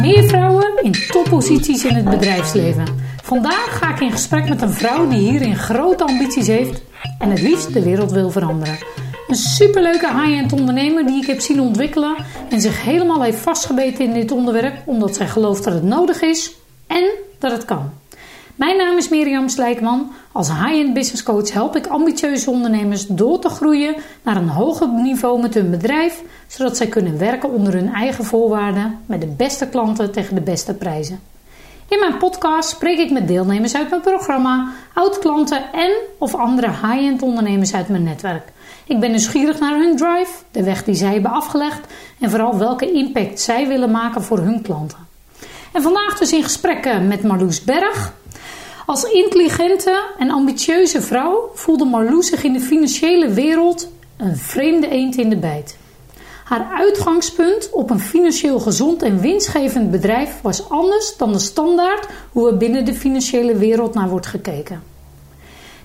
Meer vrouwen in topposities in het bedrijfsleven. Vandaag ga ik in gesprek met een vrouw die hierin grote ambities heeft en het liefst de wereld wil veranderen. Een superleuke high-end ondernemer die ik heb zien ontwikkelen en zich helemaal heeft vastgebeten in dit onderwerp omdat zij gelooft dat het nodig is en dat het kan. Mijn naam is Mirjam Slijkman. Als high-end business coach help ik ambitieuze ondernemers door te groeien naar een hoger niveau met hun bedrijf, zodat zij kunnen werken onder hun eigen voorwaarden met de beste klanten tegen de beste prijzen. In mijn podcast spreek ik met deelnemers uit mijn programma, oud-klanten en of andere high-end ondernemers uit mijn netwerk. Ik ben nieuwsgierig naar hun drive, de weg die zij hebben afgelegd en vooral welke impact zij willen maken voor hun klanten. En vandaag dus in gesprekken met Marloes Berg. Als intelligente en ambitieuze vrouw voelde Marloes zich in de financiële wereld een vreemde eend in de bijt. Haar uitgangspunt op een financieel gezond en winstgevend bedrijf was anders dan de standaard hoe er binnen de financiële wereld naar wordt gekeken.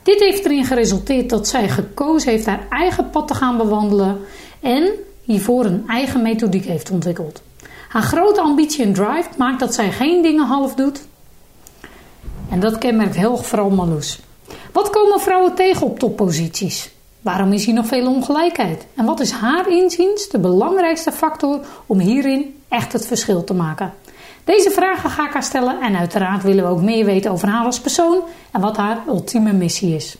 Dit heeft erin geresulteerd dat zij gekozen heeft haar eigen pad te gaan bewandelen en hiervoor een eigen methodiek heeft ontwikkeld. Haar grote ambitie en drive maakt dat zij geen dingen half doet. En dat kenmerkt heel vooral Marloes. Wat komen vrouwen tegen op topposities? Waarom is hier nog veel ongelijkheid? En wat is haar inziens de belangrijkste factor om hierin echt het verschil te maken? Deze vragen ga ik haar stellen en uiteraard willen we ook meer weten over haar als persoon en wat haar ultieme missie is.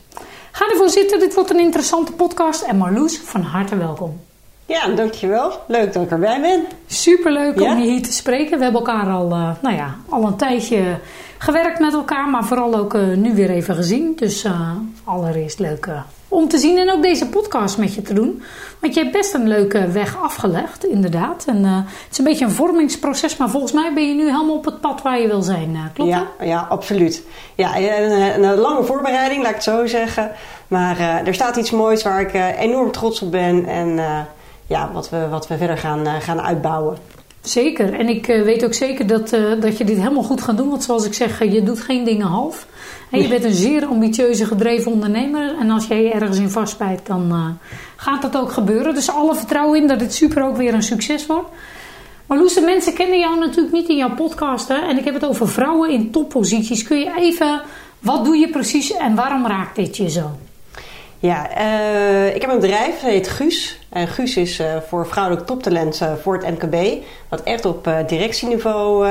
Ga ervoor zitten, dit wordt een interessante podcast en Marloes, van harte welkom. Ja, dankjewel. Leuk dat ik erbij ben. Superleuk om je hier te spreken. We hebben elkaar al, uh, nou ja, al een tijdje gewerkt met elkaar, maar vooral ook uh, nu weer even gezien. Dus uh, allereerst leuk om te zien en ook deze podcast met je te doen. Want je hebt best een leuke weg afgelegd, inderdaad. En het is een beetje een vormingsproces, maar volgens mij ben je nu helemaal op het pad waar je wil zijn. Klopt ja, ja, absoluut. Ja, een, een, lange voorbereiding, laat ik het zo zeggen. Maar er staat iets moois waar ik enorm trots op ben. En ja, wat we, wat we verder gaan, gaan uitbouwen. Zeker. En ik weet ook zeker dat, dat je dit helemaal goed gaat doen. Want zoals ik zeg, je doet geen dingen half. En je bent een zeer ambitieuze, gedreven ondernemer. En als jij je ergens in vastbijt, dan uh, gaat dat ook gebeuren. Dus alle vertrouwen in dat dit super ook weer een succes wordt. Maar Loes, de mensen kennen jou natuurlijk niet in jouw podcast. Hè? En ik heb het over vrouwen in topposities. Kun je even, wat doe je precies en waarom raakt dit je zo? Ja, uh, ik heb een bedrijf, dat heet Guus. En Guus is uh, voor vrouwelijk toptalent uh, voor het MKB. Wat echt op directieniveau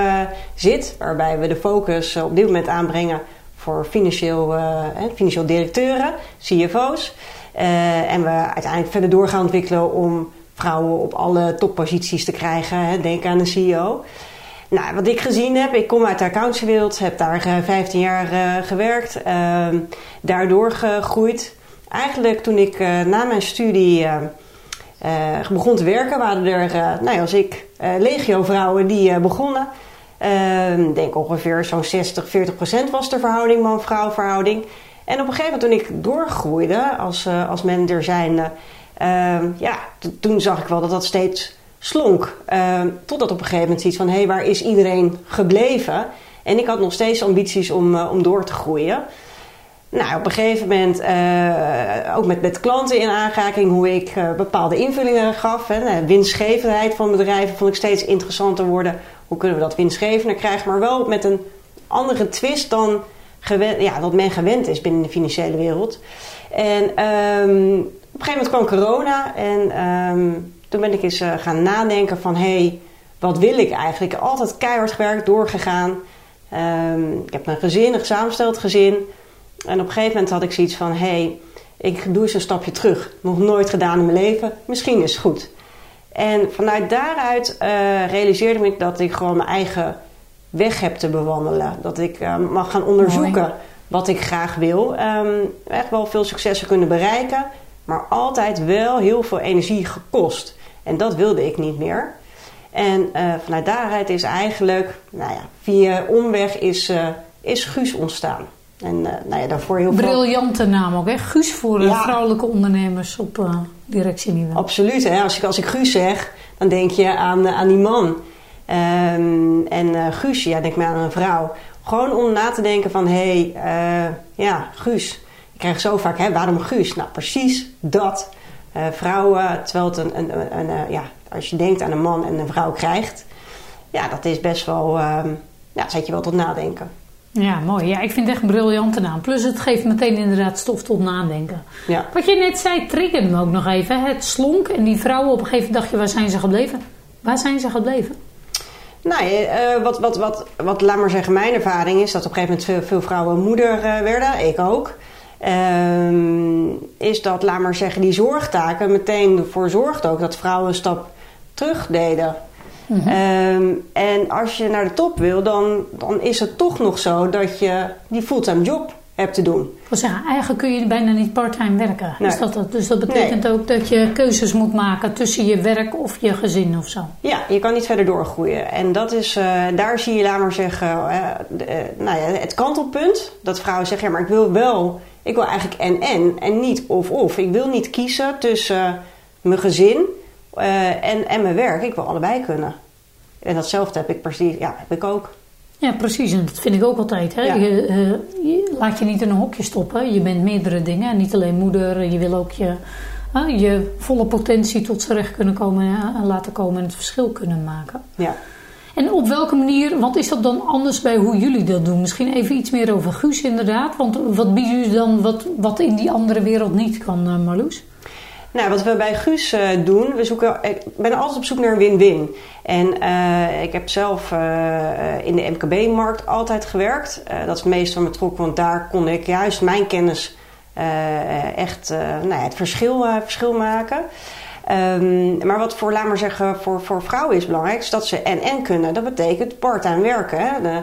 zit. Waarbij we de focus op dit moment aanbrengen voor financieel, financieel directeuren, CFO's. En we uiteindelijk verder door gaan ontwikkelen om vrouwen op alle topposities te krijgen. Hè. Denk aan een CEO. Nou, wat ik gezien heb, ik kom uit de accountswereld, heb daar uh, 15 jaar gewerkt, ehm, daardoor gegroeid. Eigenlijk toen ik na mijn studie begon te werken, waren er, nou ja, als ik, legio vrouwen die begonnen. Ik uh, denk ongeveer zo'n 60, 40 procent was de verhouding, man-vrouw verhouding. En op een gegeven moment toen ik doorgroeide als, als manager zijnde, uh, ja, toen zag ik wel dat dat steeds slonk. Ehm, totdat op een gegeven moment zoiets van, hé, hey, waar is iedereen gebleven? En ik had nog steeds ambities om, om door te groeien. Nou, op een gegeven moment uh, ook met, met klanten in aanraking, hoe ik uh, bepaalde invullingen gaf. Hè. winstgevendheid van bedrijven vond ik steeds interessanter worden hoe kunnen we dat winstgevender krijgen, maar wel met een andere twist dan ja, wat men gewend is binnen de financiële wereld. En um, op een gegeven moment kwam corona en um, toen ben ik eens uh, gaan nadenken van hé, hey, wat wil ik eigenlijk? Altijd keihard gewerkt, doorgegaan. Um, ik heb een gezin, een samengesteld gezin. En op een gegeven moment had ik zoiets van hé, hey, ik doe eens een stapje terug. Nog nooit gedaan in mijn leven. Misschien is het goed. En vanuit daaruit uh, realiseerde ik dat ik gewoon mijn eigen weg heb te bewandelen. Dat ik uh, mag gaan onderzoeken Mooi. wat ik graag wil. Um, echt wel veel successen kunnen bereiken, maar altijd wel heel veel energie gekost. En dat wilde ik niet meer. En uh, vanuit daaruit is eigenlijk, nou ja, via omweg is, is Guus ontstaan. En uh, nou ja, daarvoor heel Briljante veel... naam ook, hè? Guus voor ja. vrouwelijke ondernemers op uh, directieniveau. Absoluut. Hè? Als, ik, als ik Guus zeg, dan denk je aan, aan die man. Um, en Guus, ja, denk maar aan een vrouw. Gewoon om na te denken van... hé, hey, ja, Guus. ik krijg zo vaak, hè, waarom Guus? Nou, precies dat. Vrouwen, terwijl het een, een, een, een ja, als je denkt aan een man en een vrouw krijgt, ja, dat is best wel, uh, ja, zet je wel tot nadenken. Ja, mooi. Ja, ik vind het echt een briljante naam. Plus het geeft meteen inderdaad stof tot nadenken. Ja. Wat je net zei, triggerde me ook nog even. Het slonk en die vrouwen op een gegeven moment dacht je, waar zijn ze gebleven? Waar zijn ze gebleven? Nou, uh, wat, wat, wat, wat, laat maar zeggen, mijn ervaring is dat op een gegeven moment veel, veel vrouwen moeder uh, werden, ik ook. Uh, is dat, laat maar zeggen, die zorgtaken meteen ervoor zorgt ook dat vrouwen een stap terug deden. Mm -hmm. en als je naar de top wil, dan, dan is het toch nog zo dat je die fulltime job hebt te doen. Ik wil zeggen, eigenlijk kun je bijna niet parttime werken. Nee. Dus, dat, dus dat betekent nee. ook dat je keuzes moet maken tussen je werk of je gezin of zo. Ja, je kan niet verder doorgroeien. En dat is, uh, daar zie je, laat maar zeggen, uh, uh, nou ja, het kantelpunt. Dat vrouwen zeggen, ja, maar ik wil wel, ik wil eigenlijk en-en en niet of-of. Ik wil niet kiezen tussen mijn gezin en, en mijn werk. Ik wil allebei kunnen. En datzelfde heb ik precies, ja, heb ik ook. Ja, precies. En dat vind ik ook altijd. Hè? Ja. Je, uh, je laat je niet in een hokje stoppen. Je bent meerdere dingen. En niet alleen moeder. Je wil ook je, uh, je volle potentie tot z'n recht kunnen komen en laten komen en het verschil kunnen maken. Ja. En op welke manier, wat is dat dan anders bij hoe jullie dat doen? Misschien even iets meer over Guus inderdaad. Want wat biedt u dan wat, wat in die andere wereld niet kan, uh, Marloes? Nou, wat we bij Guus uh, doen, we zoeken, ik ben altijd op zoek naar een win-win. En uh, ik heb zelf in de MKB-markt altijd gewerkt. dat is het meest van me trok, want daar kon ik juist mijn kennis echt nou ja, het verschil, verschil maken. Um, maar wat voor, laat maar zeggen, voor, voor vrouwen is belangrijk, is dat ze en-en kunnen. Dat betekent part-time werken. De,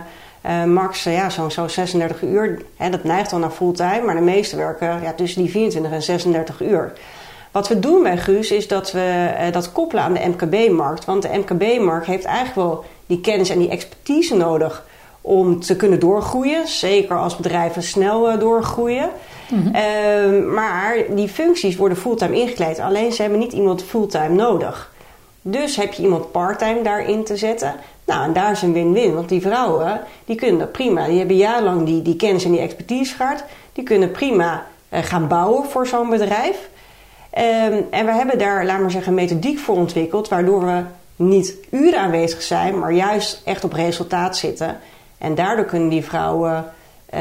max ja, zo'n zo 36 uur, hè, dat neigt al naar fulltime, maar de meeste werken ja, tussen die 24 en 36 uur. Wat we doen bij Guus is dat we uh, dat koppelen aan de MKB-markt. Want de MKB-markt heeft eigenlijk wel die kennis en die expertise nodig om te kunnen doorgroeien. Zeker als bedrijven snel uh, doorgroeien. Mm-hmm. Uh, maar die functies worden fulltime ingekleed. Alleen ze hebben niet iemand fulltime nodig. Dus heb je iemand parttime daarin te zetten. Nou, en daar is een win-win. Want die vrouwen, die kunnen dat prima. Die hebben jarenlang die, die kennis en die expertise gehad. Die kunnen prima uh, gaan bouwen voor zo'n bedrijf. Um, en we hebben daar, laat maar zeggen, methodiek voor ontwikkeld, waardoor we niet uren aanwezig zijn, maar juist echt op resultaat zitten. En daardoor kunnen die vrouwen uh,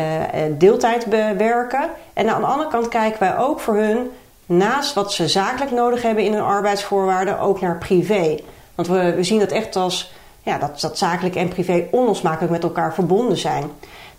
deeltijd bewerken. En aan de andere kant kijken wij ook voor hun, naast wat ze zakelijk nodig hebben in hun arbeidsvoorwaarden, ook naar privé. Want we, we zien dat echt als ja, dat, dat zakelijk en privé onlosmakelijk met elkaar verbonden zijn.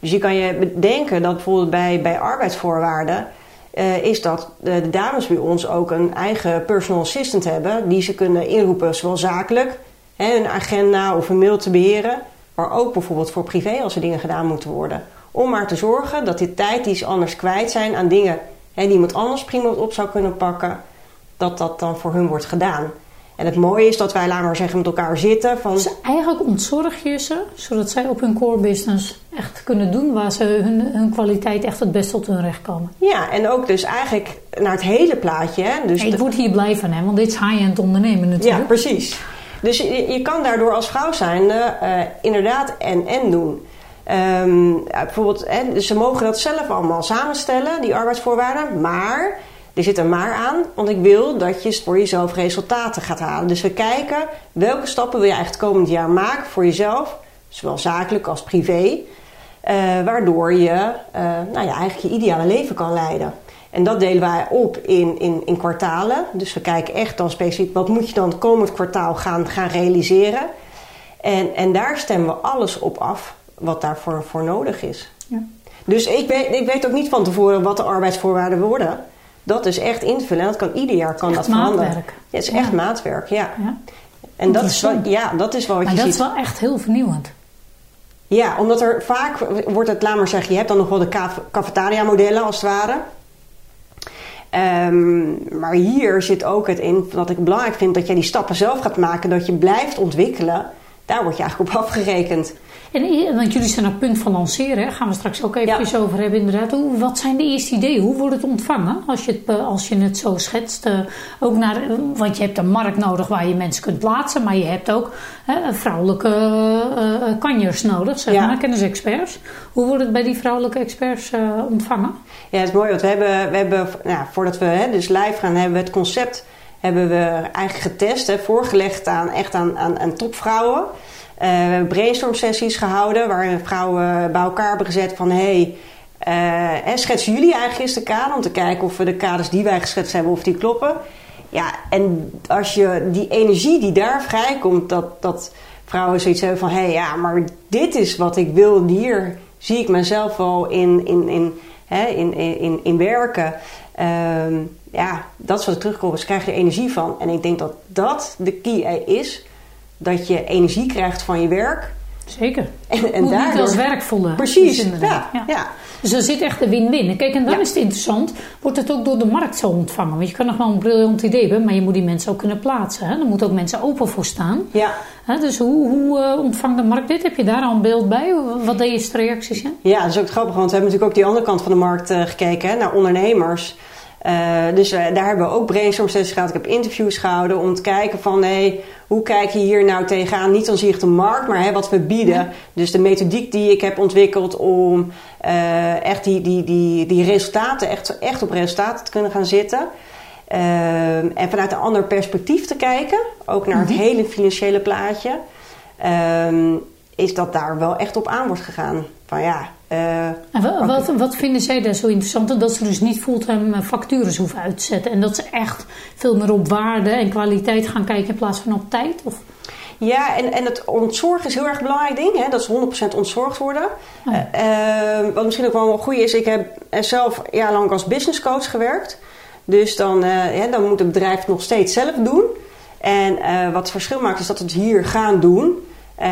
Dus je kan je bedenken dat bijvoorbeeld bij, bij arbeidsvoorwaarden uh, is dat de dames bij ons ook een eigen personal assistant hebben. Die ze kunnen inroepen, zowel zakelijk, hè, een agenda of een mail te beheren. Maar ook bijvoorbeeld voor privé als er dingen gedaan moeten worden. Om maar te zorgen dat die tijd die ze anders kwijt zijn aan dingen hè, die iemand anders prima op zou kunnen pakken. Dat dat dan voor hun wordt gedaan. En het mooie is dat wij, laten maar zeggen, met elkaar zitten. Van... Dus eigenlijk ontzorg je ze, zodat zij op hun core business echt kunnen doen waar ze hun, hun kwaliteit echt het best tot hun recht komen. Ja, en ook dus eigenlijk naar het hele plaatje. Hè? Dus hey, ik word hier blij van, hè, want dit is high-end ondernemen natuurlijk. Ja, precies. Dus je, je kan daardoor als vrouw zijn uh, inderdaad en-en doen. Um, ja, bijvoorbeeld, hè, dus ze mogen dat zelf allemaal samenstellen, die arbeidsvoorwaarden. Maar er zit een maar aan, want ik wil dat je voor jezelf resultaten gaat halen. Dus we kijken welke stappen wil je eigenlijk komend jaar maken voor jezelf, zowel zakelijk als privé, uh, waardoor je uh, nou ja, eigenlijk je ideale leven kan leiden. En dat delen wij op in, in, in kwartalen. Dus we kijken echt dan specifiek wat moet je dan het komend kwartaal gaan, gaan realiseren. En, en daar stemmen we alles op af wat daarvoor voor nodig is. Ja. Dus ik weet, ik weet ook niet van tevoren wat de arbeidsvoorwaarden worden. Dat is echt invullen. En dat kan ieder jaar kan dat veranderen. Maatwerk. Ja, het is echt ja. maatwerk, ja. Ja. En dat is, wel, ja, dat is wel wat maar je dat ziet. is wel echt heel vernieuwend. Ja, omdat er vaak wordt het, laat maar zeggen, je hebt dan nog wel de cafetaria modellen als het ware. Um, maar hier zit ook het in dat ik belangrijk vind dat jij die stappen zelf gaat maken, dat je blijft ontwikkelen. Daar word je eigenlijk op afgerekend. En, want jullie zijn op punt van lanceren, hè? gaan we straks ook even over hebben inderdaad. Hoe, wat zijn de eerste ideeën? Hoe wordt het ontvangen als je het, eh, als je het zo schetst? Uh, ook naar, want je hebt een markt nodig waar je mensen kunt plaatsen, maar je hebt ook vrouwelijke uh, kanjers nodig, zeg ja. maar, kennisexperts. Hoe wordt het bij die vrouwelijke experts ontvangen? Ja, het is mooi, want we hebben, we hebben nou, voordat we hè, dus live gaan, hebben we het concept hebben we eigenlijk getest, hè, voorgelegd aan, echt aan, aan, aan topvrouwen. Hebben brainstorm sessies gehouden waarin vrouwen bij elkaar hebben gezet van hey, uh, schetsen jullie eigenlijk eens de kader om te kijken of we de kaders die wij geschetst hebben of die kloppen. Ja, en als je die energie die daar vrijkomt, dat, dat vrouwen zoiets hebben van hé hey, ja, maar dit is wat ik wil, hier zie ik mezelf wel in, in, in, hè, in, in, in werken. Uh, ja, dat is wat dus krijg je er energie van. En ik denk dat dat de key is dat je energie krijgt van je werk. Zeker. En, en Moet daardoor... niet als werk voelen. Precies, dus ja, ja. Dus er zit echt een win-win. Kijk, en dan is het interessant, wordt het ook door de markt zo ontvangen? Want je kan nog wel een briljant idee hebben, maar je moet die mensen ook kunnen plaatsen. Hè? Er moeten ook mensen open voor staan. Ja. Hè? Dus hoe, hoe uh, ontvangt de markt dit? Heb je daar al een beeld bij? Wat deed je reacties in? Ja, dat is ook grappig, want we hebben natuurlijk ook die andere kant van de markt uh, gekeken, hè, naar ondernemers. Uh, dus daar hebben we ook brainstorm sessies gehad. Ik heb interviews gehouden om te kijken van... Hey, hoe kijk je hier nou tegenaan? Niet zich de markt, maar hè, wat we bieden. Dus de methodiek die ik heb ontwikkeld om uh, echt die, die, die, die resultaten... Echt, echt op resultaten te kunnen gaan zitten. en vanuit een ander perspectief te kijken. Ook naar het mhm. hele financiële plaatje. Is dat daar wel echt op aan wordt gegaan. Van ja, uh, wat, wat, vinden zij daar zo interessant? Dat ze dus niet fulltime factures hoeven uit te zetten. En dat ze echt veel meer op waarde en kwaliteit gaan kijken in plaats van op tijd? Of? Ja, en, en het ontzorgen is heel erg belangrijk ding. Hè? Dat ze 100% ontzorgd worden. Oh. Uh, wat misschien ook wel goed is, ik heb zelf jarenlang als business coach gewerkt. Dus dan, uh, ja, dan moet het bedrijf het nog steeds zelf doen. En wat het verschil maakt is dat we het hier gaan doen. Uh,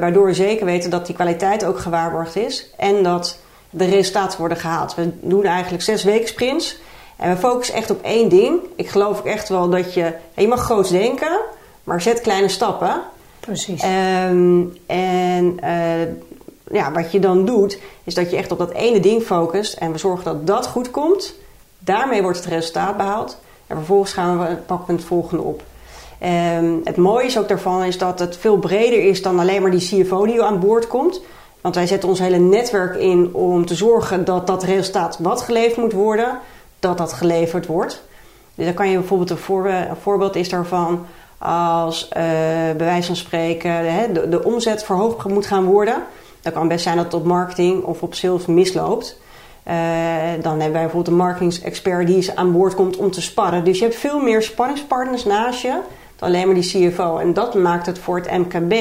waardoor we zeker weten dat die kwaliteit ook gewaarborgd is. En dat de resultaten worden gehaald. We doen eigenlijk zes weken sprints. En we focussen echt op één ding. Ik geloof ook echt wel dat je... Je mag groots denken, maar zet kleine stappen. Precies. Um, en uh, ja, wat je dan doet, is dat je echt op dat ene ding focust. En we zorgen dat dat goed komt. Daarmee wordt het resultaat behaald. En vervolgens gaan we, pakken we het volgende op. Um, het mooie is ook daarvan is dat het veel breder is dan alleen maar die CFO die aan boord komt. Want wij zetten ons hele netwerk in om te zorgen dat dat resultaat wat geleverd moet worden, dat dat geleverd wordt. Dus dan kan je bijvoorbeeld een, voorbeeld is daarvan als uh, bij wijze van spreken de, omzet verhoogd moet gaan worden. Dan kan best zijn dat het op marketing of op sales misloopt. Uh, dan hebben wij bijvoorbeeld een marketing-expert die aan boord komt om te sparren. Dus je hebt veel meer spanningspartners naast je alleen maar die CFO. En dat maakt het voor het MKB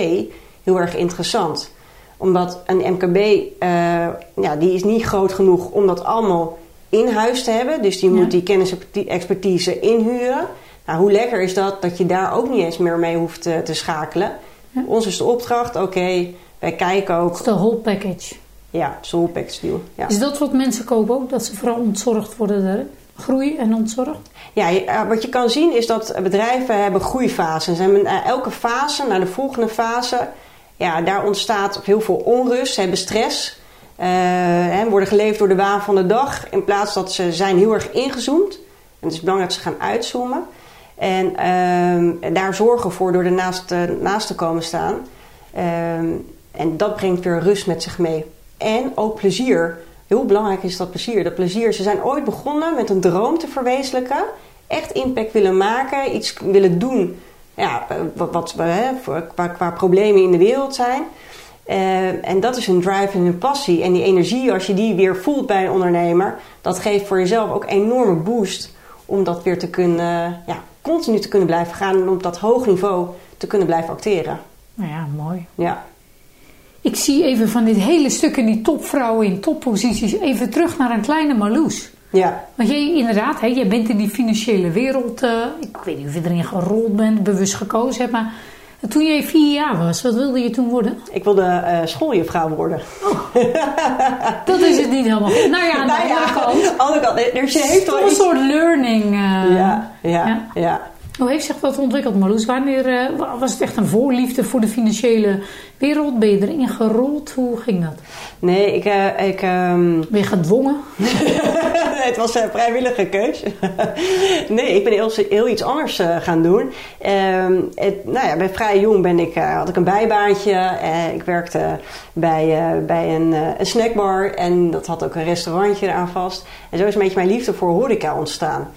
heel erg interessant. Omdat een MKB, uh, eh, ja, die is niet groot genoeg om dat allemaal in huis te hebben. Dus die moet die kennis en expertise inhuren. Nou, hoe lekker is dat dat je daar ook niet eens meer mee hoeft te, te schakelen. Ja. Ons is de opdracht, oké, wij kijken ook... Het is de whole package. Ja, het is de whole package deal. Ja. Is dat wat mensen kopen ook? Dat ze vooral ontzorgd worden daarin? Groei en ontzorgd? Ja, eh, wat je kan zien is dat bedrijven hebben groeifases. Hebben eh, elke fase naar de volgende fase, ja, daar ontstaat heel veel onrust. Ze hebben stress. Uh, worden geleefd door de waan van de dag. In plaats dat ze zijn heel erg ingezoomd. En het is belangrijk dat ze gaan uitzoomen. En uh, daar zorgen voor door ernaast naast te komen staan. Uh, en dat brengt weer rust met zich mee. En ook plezier heel belangrijk is dat plezier. Dat plezier, ze zijn ooit begonnen met een droom te verwezenlijken. Echt impact willen maken, iets willen doen ja, wat, wat hè, qua, qua, problemen in de wereld zijn. Uh, en dat is hun drive en hun passie. En die energie, als je die weer voelt bij een ondernemer, dat geeft voor jezelf ook een enorme boost om dat weer te kunnen, ja, continu te kunnen blijven gaan en op dat hoog niveau te kunnen blijven acteren. Nou ja, mooi. Ja. Ik zie even van dit hele stuk in die topvrouwen in topposities even terug naar een kleine Marloes. Ja. Want jij inderdaad, hè, jij bent in die financiële wereld, uh, ik weet niet of je erin gerold bent, bewust gekozen hebt, maar toen jij vier jaar was, wat wilde je toen worden? Ik wilde uh, schooljuffrouw worden. Oh. dat is het niet helemaal goed. Nou ja, aan de nou andere kant. Andere kant. Er, er heeft wel soort learning. Uh, ja, ja, ja, ja, Hoe heeft zich dat ontwikkeld, Marloes? Wanneer uh, was het echt een voorliefde voor de financiële wereld? Ben je erin gerold? Hoe ging dat? Nee, ik... Uh, ik um... Ben je gedwongen? het was een vrijwillige keus. nee, ik ben heel, heel iets anders uh, gaan doen. Um, het, nou ja, ben vrij jong ben ik, had ik een bijbaantje. ik werkte bij, bij een, een snackbar en dat had ook een restaurantje eraan vast. En zo is een beetje mijn liefde voor horeca ontstaan.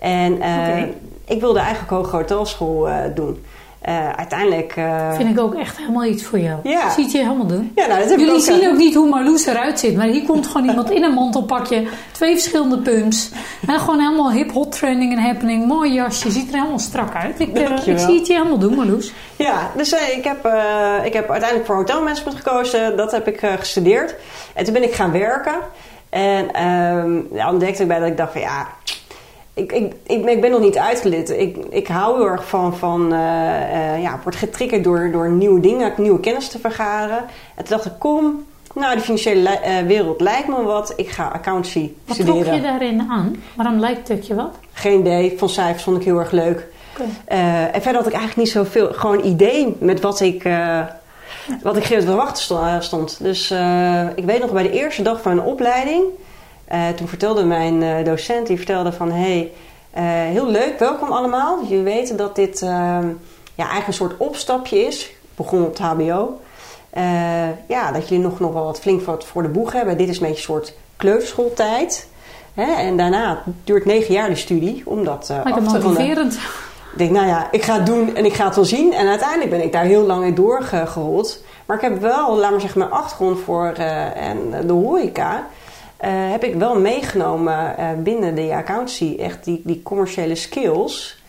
En okay. ik wilde eigenlijk hoge hotelschool doen. Uh, uiteindelijk... Uh... Vind ik ook echt helemaal iets voor jou. Ja. Zie je het helemaal doen? Ja, nou, dat heb Jullie ook zien ook niet hoe Marloes eruit zit. Maar hier komt gewoon iemand in een mantelpakje. Twee verschillende pumps. En gewoon helemaal hip-hop trending en happening. Mooi jasje. Ziet er helemaal strak uit. Ik, uh, ik zie het je helemaal doen, Marloes. Ja, dus ik, heb, ik heb uiteindelijk voor hotelmanagement gekozen. Dat heb ik gestudeerd. En toen ben ik gaan werken. En um, ja, ontdekte ik bij dat ik dacht van ja ik, ik, ik, ben nog niet uitgelid. Ik, ik hou heel erg van, van uh, uh, ja, word getriggerd door, door nieuwe dingen, nieuwe kennis te vergaren. En toen dacht ik, kom, nou, de financiële uh, wereld lijkt me wat. Ik ga accountancy wat studeren. Wat trok je daarin aan? Waarom lijkt het je wat? Geen idee. Van cijfers vond ik heel erg leuk. Okay. en verder had ik eigenlijk niet zoveel, gewoon idee met wat ik, wat ik te wachten stond. Dus ik weet nog bij de eerste dag van een opleiding uh, toen vertelde mijn uh, docent, die vertelde van... Hey, uh, heel leuk, welkom allemaal. Jullie weten dat dit ehm, ja, eigenlijk een soort opstapje is. Begon op het hbo. ja, dat jullie nog, nog wel wat flink wat voor de boeg hebben. Dit is een beetje een soort kleuterschooltijd. Hè? En daarna duurt negen jaar de studie om dat af te. Ik denk, nou ja, ik ga het doen en ik ga het wel zien. En uiteindelijk ben ik daar heel lang in doorgerold. Maar ik heb wel, laat maar zeggen, mijn achtergrond voor en de horeca... Uh, heb ik wel meegenomen uh, binnen de accountancy. Echt die, die commerciële skills.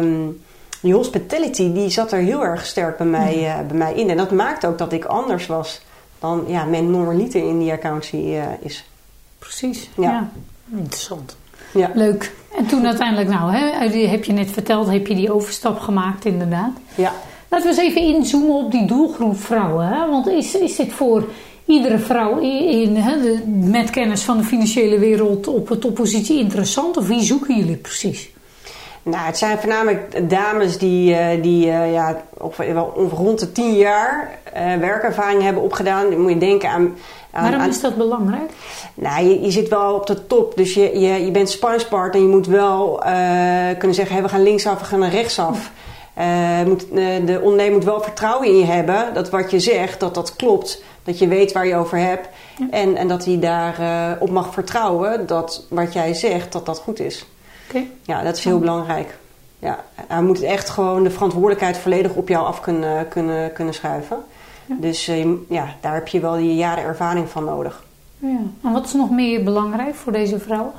Um, die hospitality die zat er heel erg sterk bij mij, uh, bij mij in. En dat maakte ook dat ik anders was dan ja, men normaliter in die accountancy is. Precies, ja. ja. Interessant. Ja. Leuk. En toen uiteindelijk, nou, hè, heb je net verteld, heb je die overstap gemaakt inderdaad. Ja. Laten we eens even inzoomen op die doelgroep vrouwen. Hè? Want is, is dit voor iedere vrouw in, de, met kennis van de financiële wereld op een toppositie interessant? Of wie zoeken jullie precies? Nou, het zijn voornamelijk dames die, eh, die uh, ja, wel rond de tien jaar uh, werkervaring hebben opgedaan. Dan moet je denken aan. aan Waarom is dat belangrijk? Nou, je, je zit wel op de top, dus je, je, je bent sparringspartner. Je moet wel kunnen zeggen: hey, we gaan linksaf, we gaan rechtsaf. moet, de ondernemer moet wel vertrouwen in je hebben dat wat je zegt, dat dat klopt. Dat je weet waar je over hebt. En, en dat hij daarop uh, op mag vertrouwen dat wat jij zegt, dat dat goed is. Okay. Ja, dat is heel belangrijk. Ja, hij moet echt gewoon de verantwoordelijkheid volledig op jou af kunnen, kunnen, kunnen schuiven. Ja. Dus uh, ja, daar heb je wel die jaren ervaring van nodig. Ja. En wat is nog meer belangrijk voor deze vrouwen?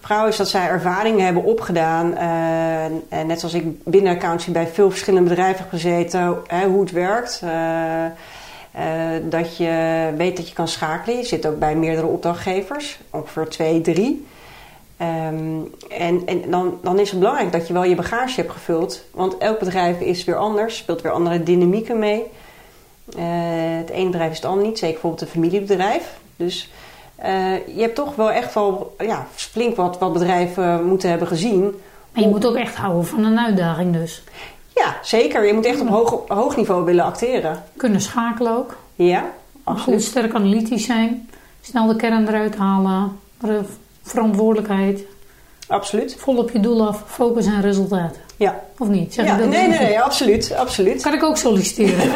Vrouwen is dat zij ervaringen hebben opgedaan. Uh, en net zoals ik binnen accountancy bij veel verschillende bedrijven heb gezeten, hè, hoe het werkt. Uh, dat je weet dat je kan schakelen. Je zit ook bij meerdere opdrachtgevers, ongeveer twee, drie. Um, en en dan, dan is het belangrijk dat je wel je bagage hebt gevuld. Want elk bedrijf is weer anders, speelt weer andere dynamieken mee. Uh, het ene bedrijf is het ander niet, zeker bijvoorbeeld een familiebedrijf. Dus uh, je hebt toch wel echt wel ja, flink wat, wat bedrijven moeten hebben gezien. Maar je moet ook echt houden van een uitdaging dus. Ja, zeker. Je moet echt op hoog, hoog niveau willen acteren. Kunnen schakelen ook. Ja, absoluut. Goed sterk analytisch zijn. Snel de kern eruit halen. Verantwoordelijkheid. Absoluut. Vol op je doel af. Focus en resultaat. Ja. Of niet? Zeg ja, nee, nee, nee, absoluut, absoluut. Kan ik ook solliciteren?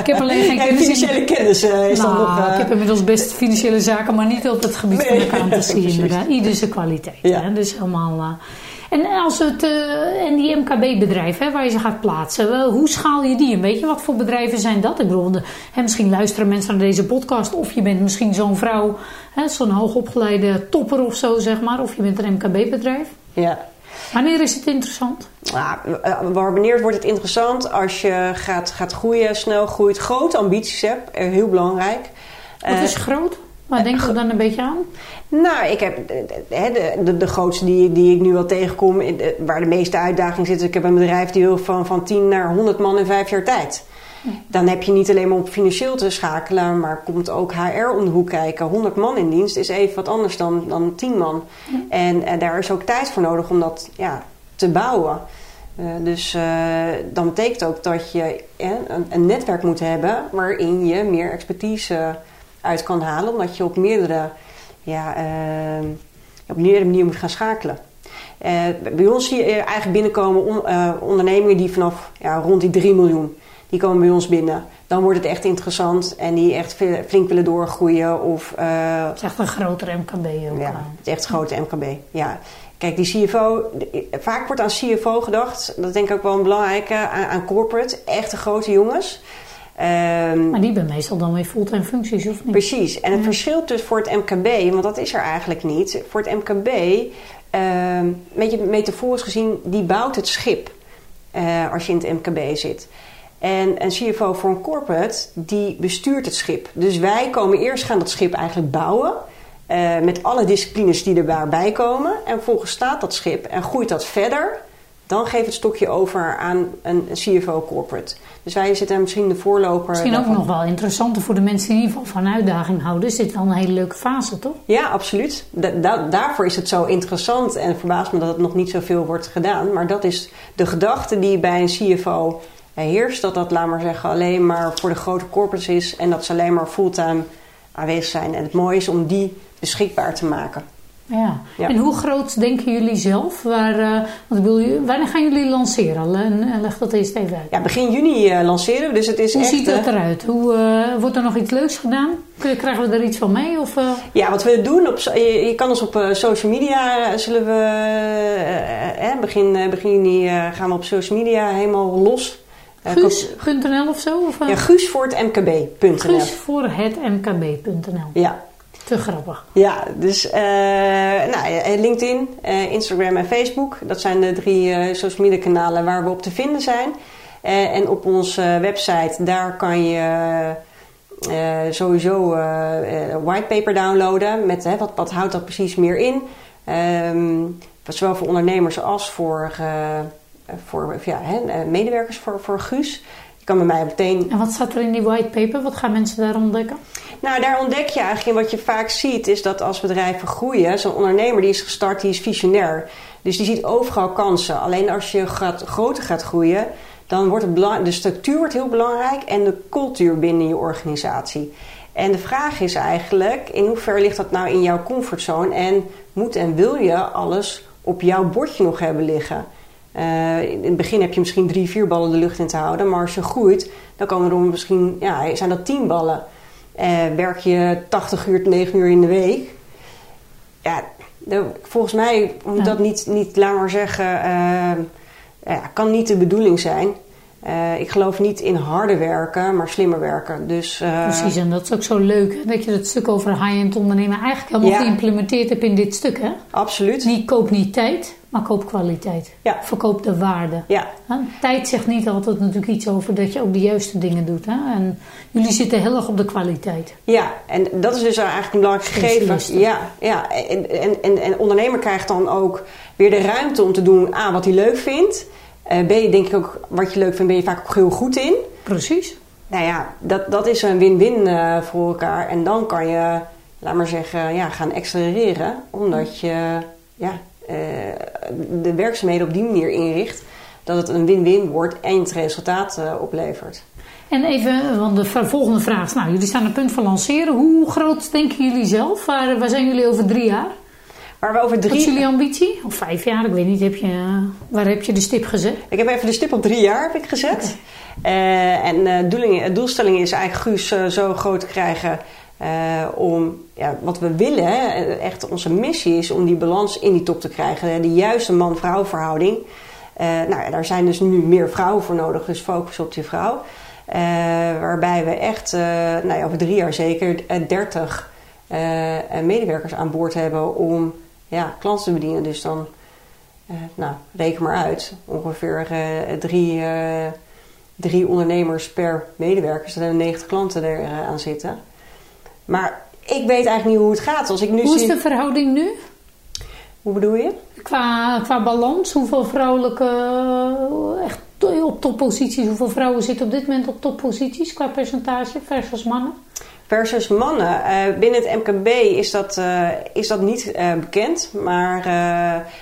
ik heb alleen geen kennis. financiële kennis uh, is nou, dan nog... Uh... Ik heb inmiddels best financiële zaken, maar niet op het gebied nee. van accountancy inderdaad. Ieder zijn kwaliteit. Ja. Hè? Dus helemaal... Uh, en als het, uh, en die MKB-bedrijven waar je ze gaat plaatsen, hoe schaal je die? En weet je wat voor bedrijven zijn dat? Ik bedoel, de, hè, misschien luisteren mensen naar deze podcast, of je bent misschien zo'n vrouw, zo'n hoogopgeleide topper of zo, zeg maar, of je bent een MKB-bedrijf. Ja. Wanneer is het interessant? Nou, wanneer wordt het interessant? Als je gaat, gaat groeien, snel groeit, grote ambities hebt, heel belangrijk. Wat is groot? Waar denk je dan een beetje aan? Nou, ik heb de, de, de grootste die, die ik nu wel tegenkom, waar de meeste uitdaging zit. Ik heb een bedrijf die wil van, van 10 naar 100 man in vijf jaar tijd. Dan heb je niet alleen maar op financieel te schakelen, maar komt ook HR om de hoek kijken. 100 man in dienst is even wat anders dan, dan 10 man. En, en daar is ook tijd voor nodig om dat ja, te bouwen. Uh, dus uh, dan betekent ook dat je een, een, netwerk moet hebben waarin je meer expertise uit kan halen, omdat je op meerdere, ja, uh, op meerdere manieren moet gaan schakelen. bij ons zie je eigenlijk binnenkomen on, ondernemingen die vanaf ja, rond die 3 miljoen, die komen bij ons binnen. Dan wordt het echt interessant en die echt flink willen doorgroeien. Of, het is echt een grotere MKB ook. Ja, het is echt een grote MKB, ja. Kijk, die CFO, vaak wordt aan CFO gedacht, dat denk ik ook wel een belangrijke, aan, aan corporate, echte grote jongens. Um, maar die hebben meestal dan weer fulltime functies, of niet? Precies. En het verschil dus voor het MKB, want dat is er eigenlijk niet. Voor het MKB, um, een beetje metaforisch gezien, die bouwt het schip uh, als je in het MKB zit. En een CFO voor een corporate, die bestuurt het schip. Dus wij komen eerst gaan dat schip eigenlijk bouwen. Uh, met alle disciplines die er daarbij komen. En vervolgens staat dat schip en groeit dat verder. Dan geeft het stokje over aan een CFO corporate. Dus wij zitten misschien de voorloper. Misschien ook nog wel interessanter voor de mensen die in ieder geval van uitdaging houden. Is dit wel een hele leuke fase, toch? Ja, absoluut. Da da daarvoor is het zo interessant en verbaast me dat het nog niet zoveel wordt gedaan. Maar dat is de gedachte die bij een CFO heerst. Dat dat, laat maar zeggen, alleen maar voor de grote corporates is. En dat ze alleen maar fulltime aanwezig zijn. En het mooie is om die beschikbaar te maken. Ja. En hoe groot denken jullie zelf? Waar, uh, want bedoel, wanneer gaan jullie lanceren? Leg dat eerst even uit. Ja, begin juni uh, lanceren we. Dus het is hoe echt, ziet dat eruit? Hoe, wordt er nog iets leuks gedaan? Krijgen we er iets van mee? Of, Ja, wat we doen, op, je, je kan ons op social media, zullen we begin, begin juni gaan we op social media helemaal los. Guus.nl of zo? Of, ja, Guus voor het MKB.nl. Guus voor het MKB.nl. Ja, te grappig. Ja, dus uh, nou, LinkedIn, uh, Instagram en Facebook. Dat zijn de drie uh, social media kanalen waar we op te vinden zijn. en op onze website, daar kan je sowieso whitepaper downloaden. Met wat, wat houdt dat precies meer in. Um, zowel voor ondernemers als voor, voor ja, hè, medewerkers voor, voor GUUS. Je kan bij mij meteen... En wat staat er in die whitepaper? Wat gaan mensen daar ontdekken? Nou, daar ontdek je eigenlijk in wat je vaak ziet, is dat als bedrijven groeien, zo'n ondernemer die is gestart, die is visionair. Dus die ziet overal kansen. Alleen als je gaat, groter gaat groeien, dan wordt het de structuur wordt heel belangrijk en de cultuur binnen je organisatie. En de vraag is eigenlijk, in hoeverre ligt dat nou in jouw comfortzone en moet en wil je alles op jouw bordje nog hebben liggen? Uh, in het begin heb je misschien drie, vier ballen de lucht in te houden, maar als je groeit, dan komen er misschien, ja, zijn dat tien ballen. Uh, werk je 80 uur, 9 uur in de week. Ja, volgens mij moet dat niet, niet, maar zeggen, uh, ja, kan niet de bedoeling zijn. Uh, ik geloof niet in harder werken, maar slimmer werken. Dus, uh, Precies, en dat is ook zo leuk dat je het stuk over high-end ondernemen eigenlijk helemaal ja. geïmplementeerd hebt in dit stuk. Hè? Absoluut. Niet koop niet tijd, maar koop kwaliteit. Ja. Verkoop de waarde. Ja. Tijd zegt niet altijd natuurlijk iets over dat je ook de juiste dingen doet. Hè? En jullie zitten heel erg op de kwaliteit. Ja, en dat is dus eigenlijk een belangrijk gegeven. Ja, ja. En, en, en, en ondernemer krijgt dan ook weer de ruimte om te doen aan wat hij leuk vindt. Uh, ben je denk ik ook, wat je leuk vindt, ben je vaak ook heel goed in. Precies. Nou ja, dat, dat is een win-win uh, voor elkaar. En dan kan je, laat maar zeggen, ja, gaan accelereren. Omdat je ja, uh, de werkzaamheden op die manier inricht. Dat het een win-win wordt en het resultaat oplevert. En even, want de volgende vraag is, nou, jullie staan op het punt van lanceren. Hoe groot denken jullie zelf? Waar, waar zijn jullie over drie jaar? We over drie... Wat is jullie ambitie? Of vijf jaar? Ik weet niet. Heb je, waar heb je de stip gezet? Ik heb even de stip op drie jaar heb ik gezet. Okay. Uh, en uh, de doelstelling is eigenlijk Guus uh, zo groot te krijgen... om ja, wat we willen, hè, echt onze missie is om die balans in die top te krijgen. De juiste man-vrouw verhouding. nou ja, daar zijn dus nu meer vrouwen voor nodig, dus focus op die vrouw. waarbij we echt, nou ja, over drie jaar zeker, 30 medewerkers aan boord hebben om ja, klanten te bedienen. Dus dan, uh, nou, reken maar uit. Ongeveer uh, drie, uh, drie ondernemers per medewerker. Dus er zijn 90 klanten er aan zitten. Maar ik weet eigenlijk niet hoe het gaat. Als ik nu hoe is de verhouding nu? Hoe bedoel je? Qua, qua balans, hoeveel vrouwelijke echt op topposities, hoeveel vrouwen zitten op dit moment op topposities qua percentage versus mannen? Versus mannen. Uh, binnen het MKB is dat, uh, is dat niet uh, bekend. Maar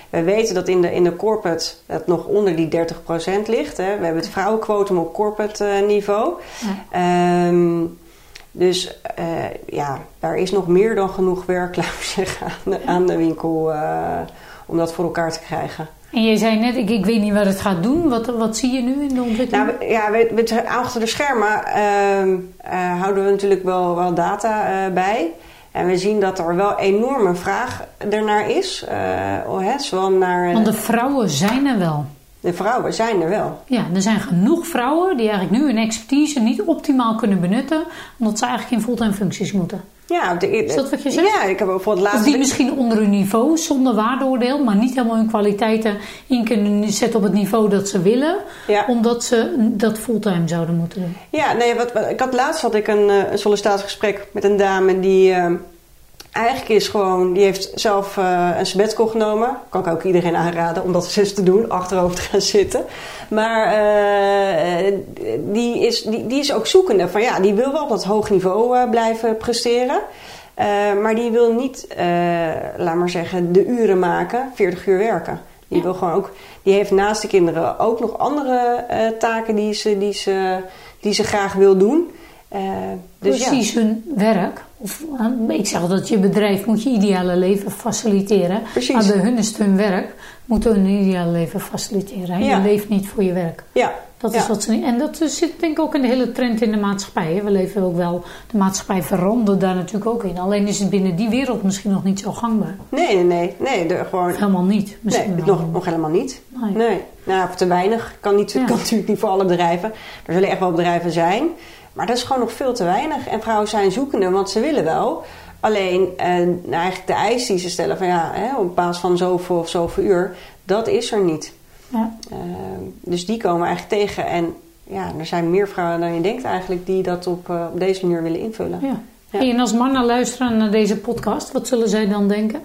we weten dat in de, in de corporate het nog onder die 30% ligt. Hè. We hebben het vrouwenquotum op corporate niveau. Ja. Um, dus ja, daar is nog meer dan genoeg werk, laat ik zeggen, aan de, aan de winkel om dat voor elkaar te krijgen. En je zei net, ik, ik weet niet wat het gaat doen. Wat, wat zie je nu in de ontwikkeling? Nou, ja, we, we, achter de schermen uh, uh, houden we natuurlijk wel, wel data uh, bij. En we zien dat er wel enorme vraag ernaar is. Uh, zowel naar, Want de vrouwen zijn er wel. De vrouwen zijn er wel. Ja, er zijn genoeg vrouwen die eigenlijk nu hun expertise niet optimaal kunnen benutten, omdat ze eigenlijk in fulltime functies moeten. Ja, de, is dat wat je zegt? Ja, ik heb ook voor het laatste. Die misschien onder hun niveau, zonder waardeoordeel, maar niet helemaal hun kwaliteiten in kunnen zetten op het niveau dat ze willen, ja. omdat ze dat fulltime zouden moeten doen. Ja, nee, wat, wat ik had laatst had ik een, eh, een sollicitatiegesprek met een dame die. Uh, Eigenlijk is gewoon, die heeft zelf uh, een sabbatical genomen. Kan ik ook iedereen aanraden om dat eens te doen, achterover te gaan zitten. Maar uh, die, is, die, die is ook zoekende van ja, die wil wel op dat hoog niveau uh, blijven presteren. maar die wil niet, laat maar zeggen, de uren maken, 40 uur werken. Die, wil gewoon ook, die heeft naast de kinderen ook nog andere taken die ze, die, ze, die ze graag wil doen. Dus Precies ja. hun werk of, ik zeg dat je bedrijf moet je ideale leven faciliteren. Precies. Maar bij hun is het hun werk, moeten hun ideale leven faciliteren. Je leeft niet voor je werk. Ja. Dat is wat ze niet. En dat zit denk ik ook in de hele trend in de maatschappij. We leven ook wel, de maatschappij verandert daar natuurlijk ook in. Alleen is het binnen die wereld misschien nog niet zo gangbaar. Nee, nee, nee. nee de, gewoon... helemaal niet. Misschien nee, nog, nog helemaal niet. Nee. nee. Nou, te weinig. Kan, niet, kan natuurlijk niet voor alle bedrijven. Er zullen echt wel bedrijven zijn. Maar dat is gewoon nog veel te weinig. En vrouwen zijn zoekende, want ze willen wel. Alleen eh, nou, eigenlijk de eis die ze stellen van ja, hè, op basis van zoveel of zoveel uur, dat is er niet. Ja. Uh, dus die komen eigenlijk tegen. En ja, er zijn meer vrouwen dan je denkt eigenlijk die dat op, uh, op deze manier willen invullen. Ja. ja. en als mannen luisteren naar deze podcast, wat zullen zij dan denken?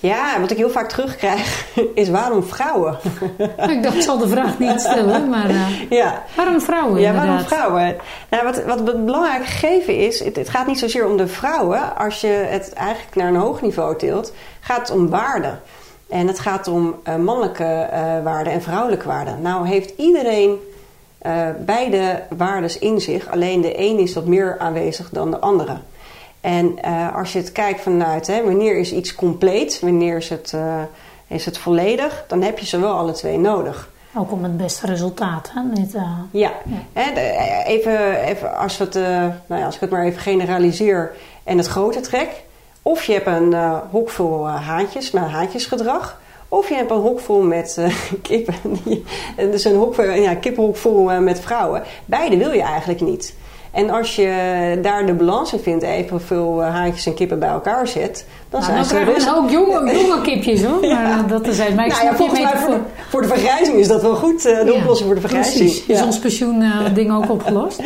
Ja, wat ik heel vaak terugkrijg is waarom vrouwen? ik dacht, ik zal de vraag niet stellen, maar uh, ja. waarom vrouwen Ja, waarom vrouwen? Nou, wat, wat het belangrijke gegeven is, het, het, gaat niet zozeer om de vrouwen. Als je het eigenlijk naar een hoog niveau tilt, gaat het om waarden. En het gaat om uh, mannelijke uh, waarden en vrouwelijke waarden. Nou heeft iedereen beide waarden in zich. Alleen de een is wat meer aanwezig dan de andere. En uh, als je het kijkt vanuit hè, wanneer is iets compleet, wanneer is het, uh, is het volledig, dan heb je ze wel alle twee nodig. Ook om het beste resultaat. Hè? Niet, uh, ja, even, even als, het, nou ja, als ik het maar even generaliseer en het grote trek. Of je hebt een hok vol haantjes met haantjesgedrag. Of je hebt een hok vol met kippen. dus een hok, ja, kippenhok vol met vrouwen. Beide wil je eigenlijk niet. En als je daar de balans in vindt, evenveel eh, haantjes en kippen bij elkaar zet, dan nou, zijn dan ze ook jonge, jonge kipjes hoor. Maar eh, dat zijn. Nou, ja, mij voor, de, voor de vergrijzing is dat wel goed, uh, de ja, oplossing voor de vergrijzing. Precies. Is ons pensioen uh, ding ook opgelost?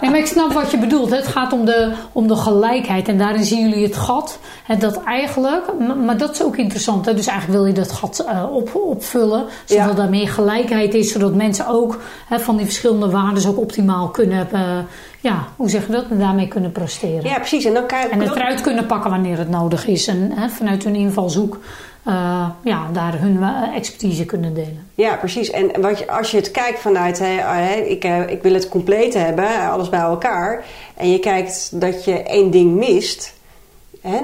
nee, maar ik snap wat je bedoelt. Het gaat om de, om de gelijkheid. En daarin zien jullie het gat. Hè, dat eigenlijk, maar dat is ook interessant. Hè? Dus eigenlijk wil je dat gat uh, op, opvullen. Zodat er meer gelijkheid is. Zodat mensen ook hè, van die verschillende waarden ook optimaal kunnen ja, hoe zeg je dat? Daarmee kunnen presteren. Ja, precies. En, dan kan en het eruit kunnen pakken wanneer het nodig is. En hè, vanuit hun invalshoek uh, ja, daar hun expertise kunnen delen. Ja, precies. En wat je, als je het kijkt vanuit, hè, ik, eh, ik wil het compleet hebben, alles bij elkaar. En je kijkt dat je één ding mist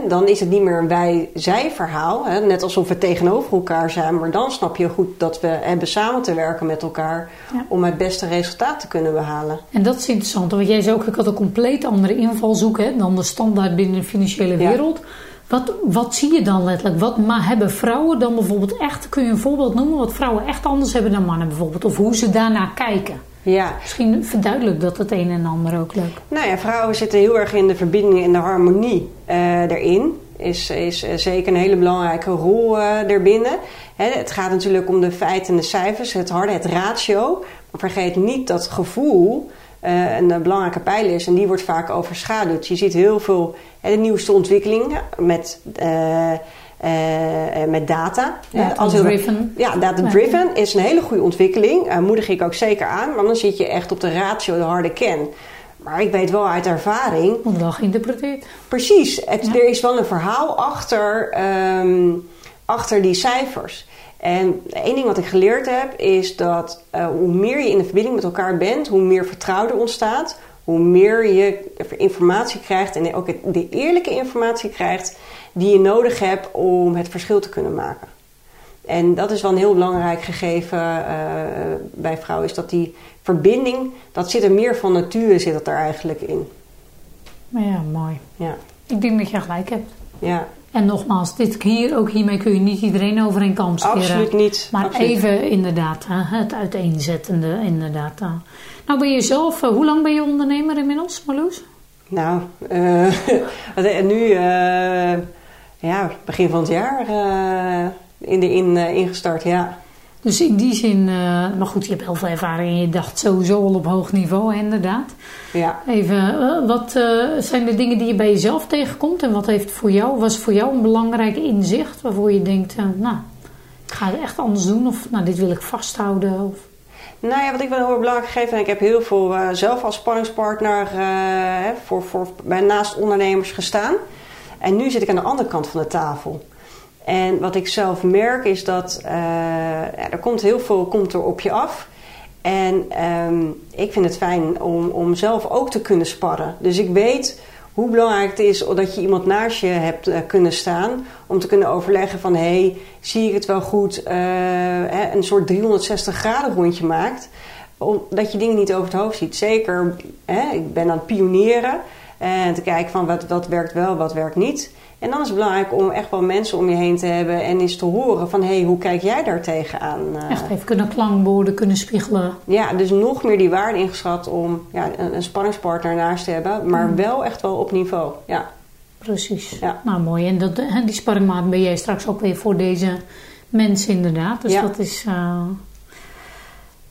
dan is het niet meer een wij-zij verhaal. net alsof we tegenover elkaar zijn. Maar dan snap je goed dat we hebben samen te werken met elkaar om het beste resultaat te kunnen behalen. En dat is interessant. Want jij zei ook, ik had een compleet andere invalshoek hè, dan de standaard binnen de financiële wereld. Wat, wat zie je dan letterlijk? Wat maar hebben vrouwen dan bijvoorbeeld echt, kun je een voorbeeld noemen, wat vrouwen echt anders hebben dan mannen bijvoorbeeld? Of hoe ze daarnaar kijken? Ja. Misschien verduidelijk dat het een en ander ook leuk. Nou ja, vrouwen zitten heel erg in de verbinding en de harmonie uh, erin. Is, is uh, zeker een hele belangrijke rol uh, erbinnen. Hè, het gaat natuurlijk om de feiten en de cijfers, het harde, het ratio. Maar vergeet niet dat gevoel een belangrijke pijler is en die wordt vaak overschaduwd. Je ziet heel veel de nieuwste ontwikkelingen met uh, met data. Data-driven. Ja, data-driven is een hele goede ontwikkeling. Moedig ik ook zeker aan. Want dan zit je echt op de ratio, de harde kern. Maar ik weet wel uit ervaring. Wordt wel geïnterpreteerd. Precies. Het, Er is wel een verhaal achter, ehm, achter die cijfers. En één ding wat ik geleerd heb is dat uh, hoe meer je in de verbinding met elkaar bent, hoe meer vertrouwen er ontstaat, hoe meer je informatie krijgt en ook de eerlijke informatie krijgt die je nodig hebt om het verschil te kunnen maken. En dat is wel een heel belangrijk gegeven uh, bij vrouwen, is dat die verbinding, dat zit er meer van nature zit het er eigenlijk in. Ja, mooi. Ja. Ik denk dat je gelijk hebt. Ja. En nogmaals, dit hier, ook hiermee kun je niet iedereen over een kam scheren. Absoluut niet. Maar Absoluut. even inderdaad, het uiteenzettende inderdaad. Nou ben je zelf, eh, hoe lang ben je ondernemer inmiddels, Marloes? Nou, uh, nu uh, ja, begin van het jaar in de in, ingestart, ja. Dus in die zin, maar goed, je hebt heel veel ervaring en je dacht sowieso al op hoog niveau, inderdaad. Ja. Even, wat zijn de dingen die je bij jezelf tegenkomt en wat heeft voor jou, was voor jou een belangrijk inzicht waarvoor je denkt, nou, ik ga het echt anders doen of nou, dit wil ik vasthouden? Of... Nou ja, wat ik wel heel belangrijk geef, en ik heb heel veel uh, zelf als spanningspartner uh, voor, voor, naast ondernemers gestaan. En nu zit ik aan de andere kant van de tafel. En wat ik zelf merk is dat uh, ja, er komt heel veel komt er op je af. En um, ik vind het fijn om, om zelf ook te kunnen sparren. Dus ik weet hoe belangrijk het is dat je iemand naast je hebt uh, kunnen staan. Om te kunnen overleggen van, hé, hey, zie ik het wel goed? Uh, een soort 360 graden rondje maakt. Omdat je dingen niet over het hoofd ziet. Zeker, hè, ik ben aan het pionieren. En te kijken van, wat, wat werkt wel, wat werkt niet. En dan is het belangrijk om echt wel mensen om je heen te hebben en eens te horen van hé, hey, hoe kijk jij daar tegenaan? Echt even kunnen klankborden, kunnen spiegelen. Ja, dus nog meer die waarde ingeschat om ja, een, een spanningspartner naast te hebben, maar mm. wel echt wel op niveau. Ja. Precies. Ja. Nou, mooi. En dat, die sparringmaat ben jij straks ook weer voor deze mensen inderdaad. Dus ja. dat is... Uh...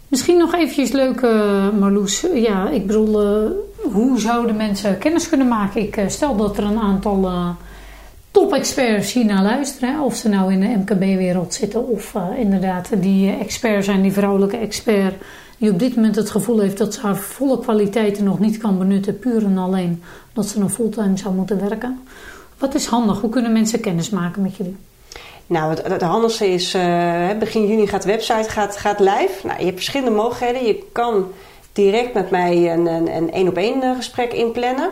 Misschien nog eventjes leuk, uh, Marloes. Ja, ik bedoel, uh, hoe zouden mensen kennis kunnen maken? Ik stel dat er een aantal top-experts naar luisteren. Of ze nou in de MKB-wereld zitten of uh, inderdaad die expert zijn, die vrouwelijke expert. Die op dit moment het gevoel heeft dat ze haar volle kwaliteiten nog niet kan benutten. Puur en alleen omdat ze nog fulltime zou moeten werken. Wat is handig? Hoe kunnen mensen kennis maken met jullie? Nou, het, het handigste is, uh, begin juni gaat de website gaat, gaat live. Nou, je hebt verschillende mogelijkheden. Je kan direct met mij een, één-op-één gesprek inplannen.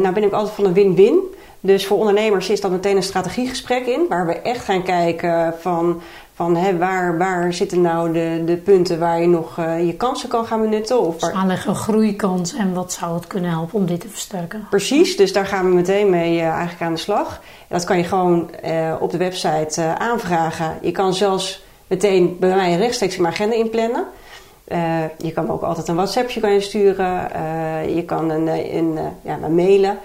Nou ben ik altijd van een win-win. Dus voor ondernemers is dat meteen een strategiegesprek in, waar we echt gaan kijken van, van hè, waar, waar zitten nou de, de punten waar je nog uh, je kansen kan gaan benutten. Of waar... Aanleggen groeikans en wat zou het kunnen helpen om dit te versterken. Precies, dus daar gaan we meteen mee uh, eigenlijk aan de slag. Dat kan je gewoon uh, op de website aanvragen. Je kan zelfs meteen bij mij rechtstreeks in mijn agenda inplannen. Uh, je kan ook altijd een WhatsAppje kan je sturen. Uh, je kan een, een, ja, een mailen.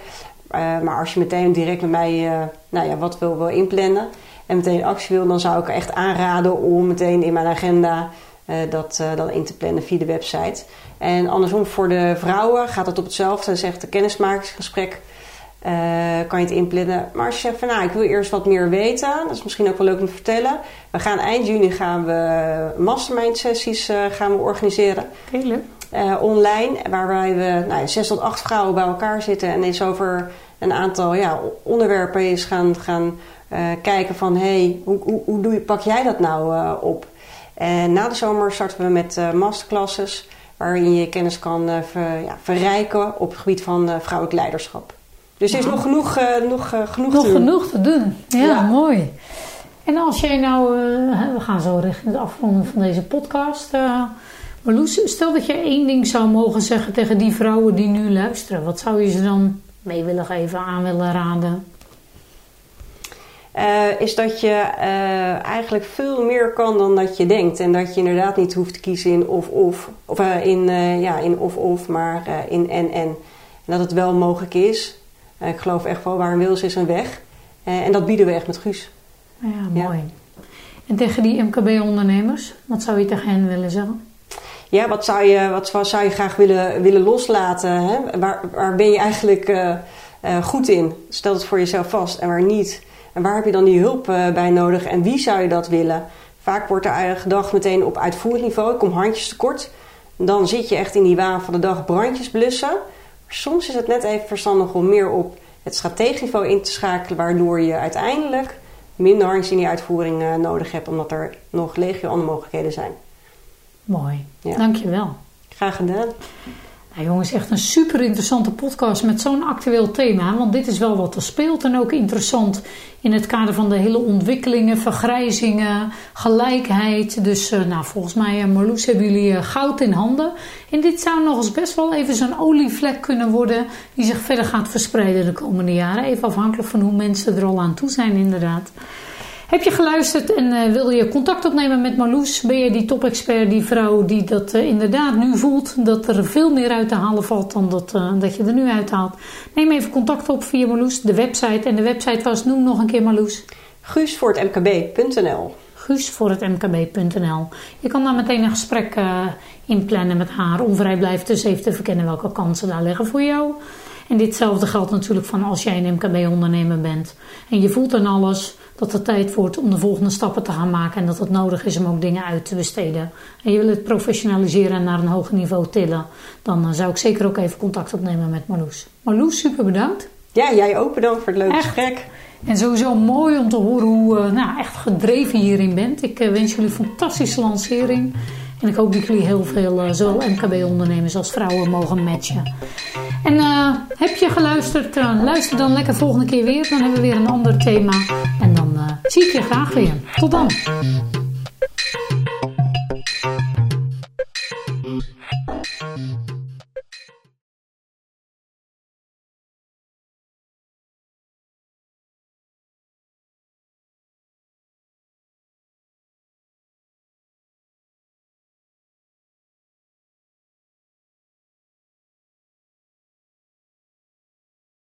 Uh, maar als je meteen direct met mij uh, nou ja, wat wil, wil inplannen en meteen actie wil, dan zou ik echt aanraden om meteen in mijn agenda uh, dat dan in te plannen via de website. En andersom voor de vrouwen gaat het op hetzelfde. Zegt de kennismakingsgesprek kan je het inplannen. Maar als je zegt van nou, ik wil eerst wat meer weten, dat is misschien ook wel leuk om te vertellen. We gaan eind juni gaan we mastermind sessies gaan we organiseren. Heel leuk. Uh, online, waarbij we nou, zes tot acht vrouwen bij elkaar zitten en eens over een aantal ja, onderwerpen eens gaan, gaan uh, kijken van hey, hoe, hoe, hoe doe je, pak jij dat nou uh, op? En na de zomer starten we met masterclasses waarin je kennis kan ver, ja, verrijken op het gebied van vrouwelijk leiderschap. Dus er is nog genoeg, nog, genoeg nog te doen. genoeg te doen. Ja, ja. mooi. En als jij nou, we gaan zo richting het afronden van deze podcast. Marloes, stel dat je één ding zou mogen zeggen tegen die vrouwen die nu luisteren. Wat zou je ze dan mee willen geven, aan willen raden? Uh, is dat je uh, eigenlijk veel meer kan dan dat je denkt. En dat je inderdaad niet hoeft te kiezen in of-of. Of uh, in, ja, in of-of, maar in en-en. En dat het wel mogelijk is. ik geloof echt wel, waar een wil is, is een weg. en dat bieden we echt met Guus. Ja, mooi. Ja. En tegen die MKB-ondernemers, wat zou je tegen hen willen zeggen? Ja, wat zou je, wat, wat zou je graag willen, willen loslaten? Hè? Waar, waar ben je eigenlijk uh, uh, goed in? Stel het voor jezelf vast en waar niet. En waar heb je dan die hulp uh, bij nodig en wie zou je dat willen? Vaak wordt er gedacht meteen op uitvoerend niveau. Ik kom handjes tekort. Dan zit je echt in die waan van de dag brandjes blussen. Soms is het net even verstandig om meer op het strategisch niveau in te schakelen, waardoor je uiteindelijk minder hardlinie-uitvoering uh, nodig hebt, omdat er nog legio andere mogelijkheden zijn. Mooi, ja. dankjewel. Graag gedaan. Nou jongens, echt een super interessante podcast met zo'n actueel thema. Want dit is wel wat er speelt en ook interessant in het kader van de hele ontwikkelingen, vergrijzingen, gelijkheid. Dus uh, nou, volgens mij, uh, Marloes, hebben jullie uh, goud in handen. En dit zou nog eens best wel even zo'n olievlek kunnen worden die zich verder gaat verspreiden de komende jaren. Even afhankelijk van hoe mensen er al aan toe zijn inderdaad. Heb je geluisterd en uh, wil je contact opnemen met Marloes? Ben je die top-expert, die vrouw die dat uh, inderdaad nu voelt? Dat er veel meer uit te halen valt dan dat, uh, dat je er nu uithaalt? Neem even contact op via Marloes, de website. En de website was, noem nog een keer Marloes. Guus voor het mkb.nl Guus voor het mkb.nl Je kan daar meteen een gesprek inplannen met haar. Om vrijblijvend dus even te verkennen welke kansen daar liggen voor jou. En ditzelfde geldt natuurlijk van als jij een MKB-ondernemer bent. En je voelt dan alles dat het tijd wordt om de volgende stappen te gaan maken en dat het nodig is om ook dingen uit te besteden. En je wil het professionaliseren en naar een hoger niveau tillen, dan eh, zou ik zeker ook even contact opnemen met Marloes. Marloes, super bedankt. Ja, jij ook bedankt voor het leuke gesprek. En sowieso mooi om te horen hoe uh, nou, echt gedreven je hierin bent. Ik uh, wens jullie een fantastische lancering. En ik hoop dat jullie heel veel, uh, zowel MKB-ondernemers als vrouwen, mogen matchen. En uh, heb je geluisterd? Uh, luister dan lekker volgende keer weer. Dan hebben we weer een ander thema. En dan zie ik je graag weer. Tot dan.